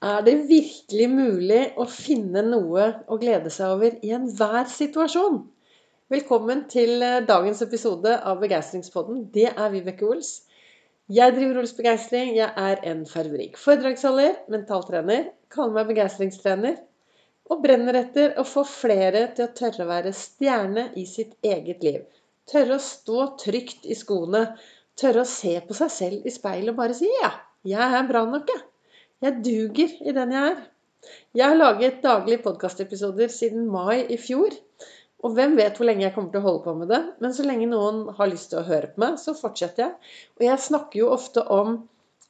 Er det virkelig mulig å finne noe å glede seg over i enhver situasjon? Velkommen til eh, dagens episode av Begeistringspodden. Det er Vibeke Ols. Jeg driver Ols Begeistring. Jeg er en farverik foredragsholder, mentaltrener, kaller meg begeistringstrener og brenner etter å få flere til å tørre å være stjerne i sitt eget liv. Tørre å stå trygt i skoene. Tørre å se på seg selv i speilet og bare si ja, jeg er bra nok, jeg. Jeg duger i den jeg er. Jeg har laget daglige podkastepisoder siden mai i fjor. Og hvem vet hvor lenge jeg kommer til å holde på med det. Men så lenge noen har lyst til å høre på meg, så fortsetter jeg. Og jeg snakker jo ofte om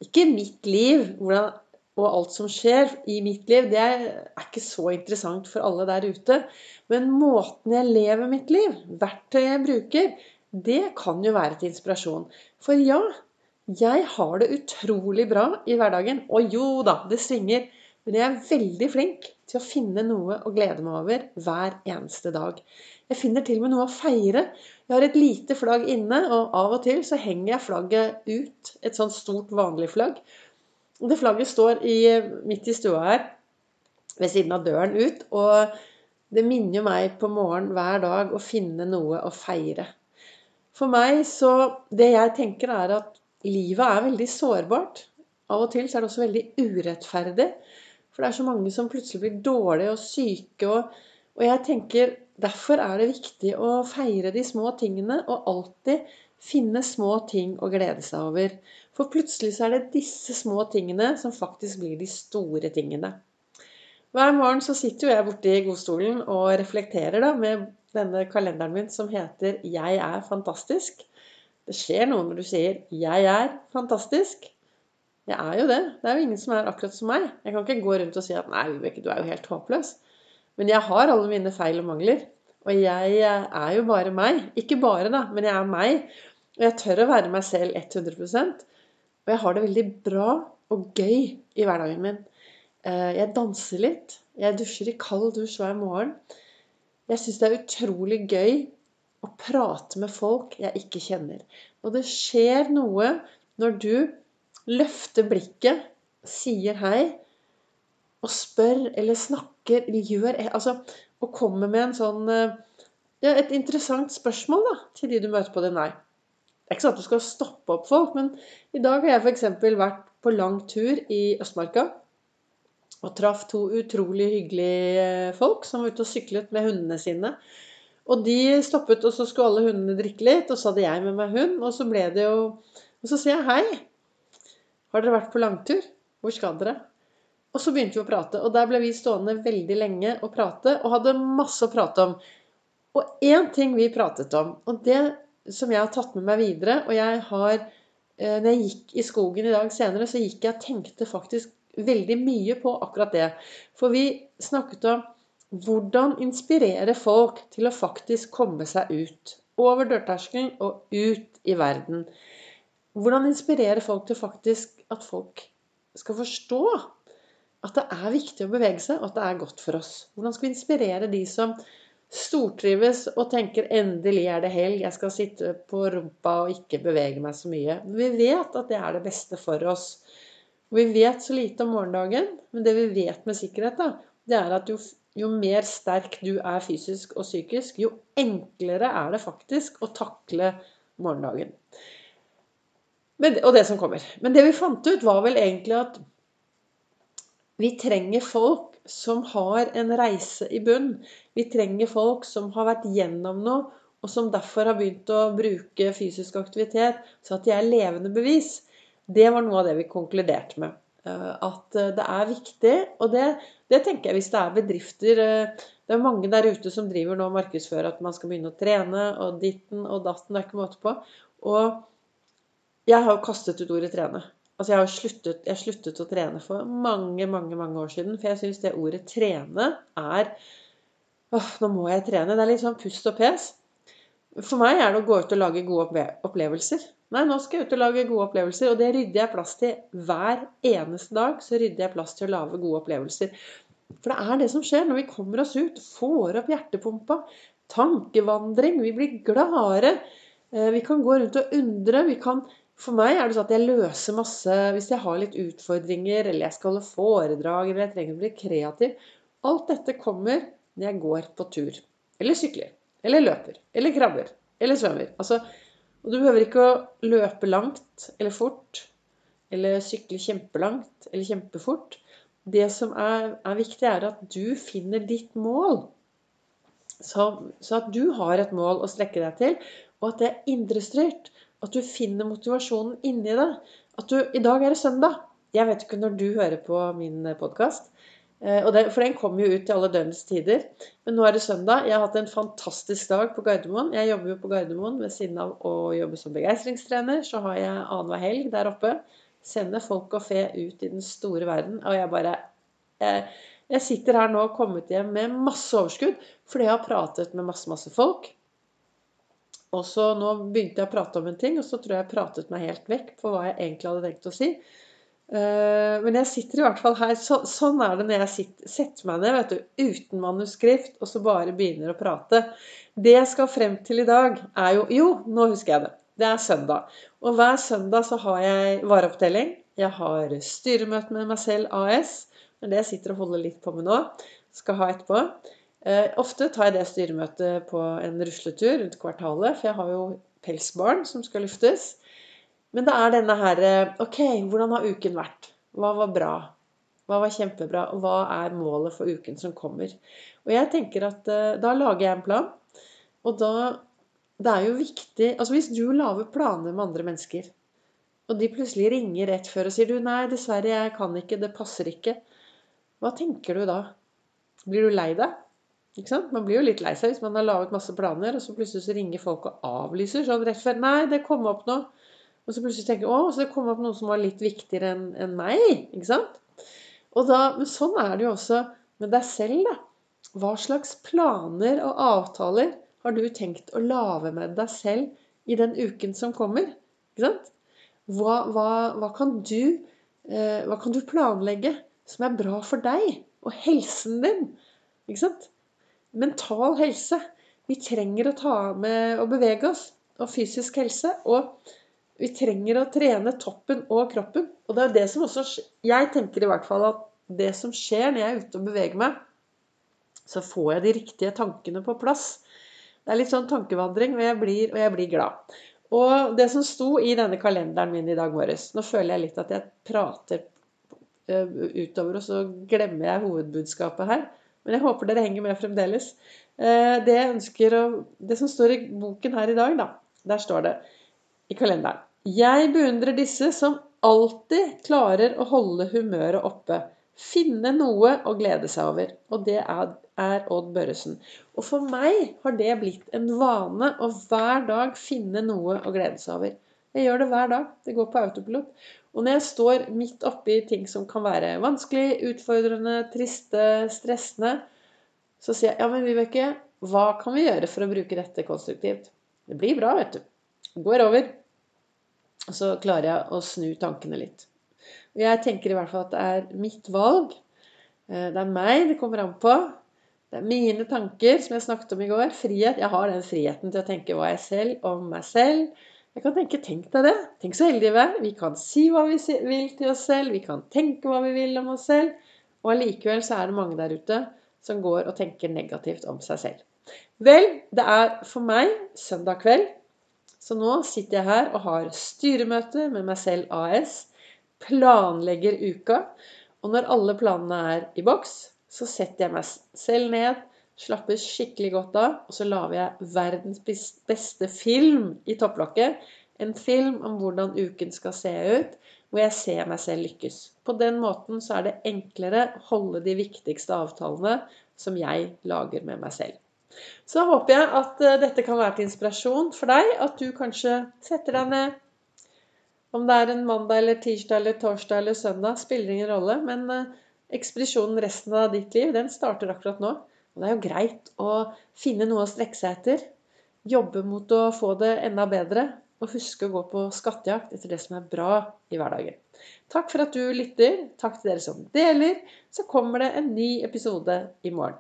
ikke mitt liv hvordan, og alt som skjer i mitt liv. Det er ikke så interessant for alle der ute. Men måten jeg lever mitt liv, verktøyet jeg bruker, det kan jo være til inspirasjon. For ja, jeg har det utrolig bra i hverdagen. Og jo da, det svinger. Men jeg er veldig flink til å finne noe å glede meg over hver eneste dag. Jeg finner til og med noe å feire. Jeg har et lite flagg inne, og av og til så henger jeg flagget ut. Et sånt stort, vanlig flagg. Det flagget står i, midt i stua her, ved siden av døren ut. Og det minner meg på morgenen hver dag å finne noe å feire. For meg så Det jeg tenker, er at livet er veldig sårbart. Av og til er det også veldig urettferdig. For det er så mange som plutselig blir dårlige og syke. Og, og jeg tenker derfor er det viktig å feire de små tingene og alltid finne små ting å glede seg over. For plutselig så er det disse små tingene som faktisk blir de store tingene. Hver morgen så sitter jo jeg borti godstolen og reflekterer da med denne kalenderen min som heter 'Jeg er fantastisk'. Det skjer noe når du sier 'jeg er fantastisk'. Jeg er jo det. Det er jo ingen som er akkurat som meg. Jeg kan ikke gå rundt og si at 'nei, Vibeke, du er jo helt håpløs'. Men jeg har alle mine feil og mangler. Og jeg er jo bare meg. Ikke bare, da, men jeg er meg. Og jeg tør å være meg selv 100% Og jeg har det veldig bra og gøy i hverdagen min. Eh, jeg danser litt. Jeg dusjer i kald dusj hver morgen. Jeg syns det er utrolig gøy å prate med folk jeg ikke kjenner. Og det skjer noe når du løfter blikket, sier hei, og spør eller snakker eller gjør Altså og kommer med en sånn eh, ja, et interessant spørsmål da, til de du møter på din vei. Det er ikke sånn at du skal stoppe opp folk, men i dag har jeg f.eks. vært på lang tur i Østmarka. Og traff to utrolig hyggelige folk som var ute og syklet med hundene sine. Og de stoppet, og så skulle alle hundene drikke litt. Og så hadde jeg med meg hund. Og så ble det jo Og så sier jeg hei. Har dere vært på langtur? Hvor skal dere? Og så begynte vi å prate. Og der ble vi stående veldig lenge og prate. Og hadde masse å prate om. Og én ting vi pratet om, og det som jeg har tatt med meg videre Og jeg har eh, Når jeg gikk i skogen i dag senere, så gikk jeg og tenkte faktisk veldig mye på akkurat det. For vi snakket om hvordan inspirere folk til å faktisk komme seg ut. Over dørterskelen og ut i verden. Hvordan inspirere folk til faktisk at folk skal forstå at det er viktig å bevege seg, og at det er godt for oss. Hvordan skal vi inspirere de som stortrives og tenker 'endelig er det helg, jeg skal sitte på rumpa og ikke bevege meg så mye'. Vi vet at det er det beste for oss. Vi vet så lite om morgendagen, men det vi vet med sikkerhet, da, det er at jo jo mer sterk du er fysisk og psykisk, jo enklere er det faktisk å takle morgendagen. Men, og det som kommer. Men det vi fant ut, var vel egentlig at vi trenger folk som har en reise i bunn. Vi trenger folk som har vært gjennom noe, og som derfor har begynt å bruke fysisk aktivitet, så at de er levende bevis. Det var noe av det vi konkluderte med. Eh, at eh, det er viktig. Og det, det, tenker jeg hvis det er bedrifter eh, Det er mange der ute som driver nå og markedsfører at man skal begynne å trene, og ditten og datten. Det er ikke måte på. Og jeg har jo kastet ut ordet 'trene'. Altså jeg har sluttet, jeg sluttet å trene for mange, mange mange år siden. For jeg syns det ordet 'trene' er Åh, nå må jeg trene. Det er litt sånn pust og pes. For meg er det å gå ut og lage gode opplevelser. Nei, nå skal jeg ut og lage gode opplevelser, og det rydder jeg plass til hver eneste dag. Så rydder jeg plass til å lage gode opplevelser. For det er det som skjer når vi kommer oss ut, får opp hjertepumpa, tankevandring, vi blir gladere. Eh, vi kan gå rundt og undre. Vi kan For meg er det sånn at jeg løser masse hvis jeg har litt utfordringer, eller jeg skal holde foredrag, eller jeg trenger å bli kreativ. Alt dette kommer når jeg går på tur. Eller sykler. Eller løper. Eller krabber. Eller svømmer. Altså, og du behøver ikke å løpe langt eller fort. Eller sykle kjempelangt eller kjempefort. Det som er, er viktig, er at du finner ditt mål. Så, så, at du har et mål å strekke deg til, og at det er indrestyrt. At du finner motivasjonen inni det. At du I dag er det søndag. Jeg vet ikke når du hører på min podkast. Eh, for den kommer jo ut til alle døgnets tider. Men nå er det søndag. Jeg har hatt en fantastisk dag på Gardermoen. Jeg jobber jo på Gardermoen ved siden av å jobbe som begeistringstrener. Så har jeg annenhver helg der oppe. Sender folk og fe ut i den store verden. Og jeg bare jeg, jeg sitter her nå og kommet hjem med masse overskudd fordi jeg har pratet med masse, masse folk. Og så nå begynte jeg å prate om en ting, og så tror jeg jeg pratet meg helt vekk på hva jeg egentlig hadde tenkt å si. Eh, men jeg sitter i hvert fall her. Så, sånn er det når jeg sitter, setter meg ned vet du, uten manuskript og så bare begynner å prate. Det jeg skal frem til i dag, er jo Jo, nå husker jeg det. Det er søndag. Og hver søndag så har jeg vareopptelling. Jeg har styremøte med meg selv AS. Er det jeg sitter og holder litt på med nå. Skal ha etterpå. Eh, ofte tar jeg det styremøtet på en rusletur rundt kvartalet, for jeg har jo pelsbarn som skal luftes. Men det er denne her eh, Ok, hvordan har uken vært? Hva var bra? Hva var kjempebra? Og hva er målet for uken som kommer? Og jeg tenker at eh, da lager jeg en plan. Og da Det er jo viktig Altså hvis du lager planer med andre mennesker, og de plutselig ringer rett før og sier du, 'Nei, dessverre, jeg kan ikke. Det passer ikke.' Hva tenker du da? Blir du lei deg? Ikke sant? Man blir jo litt lei seg hvis man har laget masse planer, og så plutselig så ringer folk og avlyser sånn rett før. 'Nei, det kom opp noe.' Og så plutselig tenker jeg 'Å, så det kom opp noe som var litt viktigere enn en meg.' Ikke sant? Og da, men sånn er det jo også med deg selv, da. Hva slags planer og avtaler har du tenkt å lage med deg selv i den uken som kommer? Ikke sant? Hva, hva, hva, kan du, eh, hva kan du planlegge som er bra for deg og helsen din? Ikke sant? mental helse. Vi trenger å ta med og bevege oss. Og fysisk helse. Og vi trenger å trene toppen og kroppen. Og det er det som også Jeg tenker i hvert fall at det som skjer når jeg er ute og beveger meg, så får jeg de riktige tankene på plass. Det er litt sånn tankevandring, og jeg blir, og jeg blir glad. Og det som sto i denne kalenderen min i dag morges Nå føler jeg litt at jeg prater eh, utover, og så glemmer jeg hovedbudskapet her. Men jeg håper dere henger med fremdeles. Eh, det ønsker det som står i boken her i dag, da, der står det i kalenderen Jeg beundrer disse som alltid klarer å holde humøret oppe. Finne noe å glede seg over. Og det er, Odd Børresen. Og for meg har det blitt en vane å hver dag finne noe å glede seg over. Jeg gjør det hver dag. Det går på autopilot. Og når jeg står midt oppi ting som kan være vanskelig, utfordrende, triste, stressende, så sier jeg ja, men Vibeke, hva kan vi gjøre for å bruke dette konstruktivt? Det blir bra, vet du. Det går over. Og så klarer jeg å snu tankene litt. Og jeg tenker i hvert fall at det er mitt valg. Eh, det er meg det kommer an på. Det er mine tanker, som jeg snakket om i går. Frihet. Jeg har den friheten til å tenke hva jeg selv om meg selv. Jeg kan tenke tenk deg det. Tenk så heldige vi er. Vi kan si hva vi vil til oss selv. Vi kan tenke hva vi vil om oss selv. Og allikevel så er det mange der ute som går og tenker negativt om seg selv. Vel, det er for meg søndag kveld. Så nå sitter jeg her og har styremøte med meg selv AS. Planlegger uka. Og når alle planene er i boks, så setter jeg meg selv ned Slapper skikkelig godt av. Og så lager jeg verdens beste film i topplokket. En film om hvordan uken skal se ut, hvor jeg ser meg selv lykkes. På den måten så er det enklere å holde de viktigste avtalene som jeg lager med meg selv. Så håper jeg at eh, dette kan være til inspirasjon for deg. At du kanskje setter deg ned. Om det er en mandag eller tirsdag eller torsdag eller søndag, spiller ingen rolle. Men eh, ekspedisjonen resten av ditt liv, den starter akkurat nå. Og det er jo greit å finne noe å strekke seg etter. Jobbe mot å få det enda bedre. Og huske å gå på skattejakt etter det som er bra i hverdagen. Takk for at du lytter. Takk til dere som deler. Så kommer det en ny episode i morgen.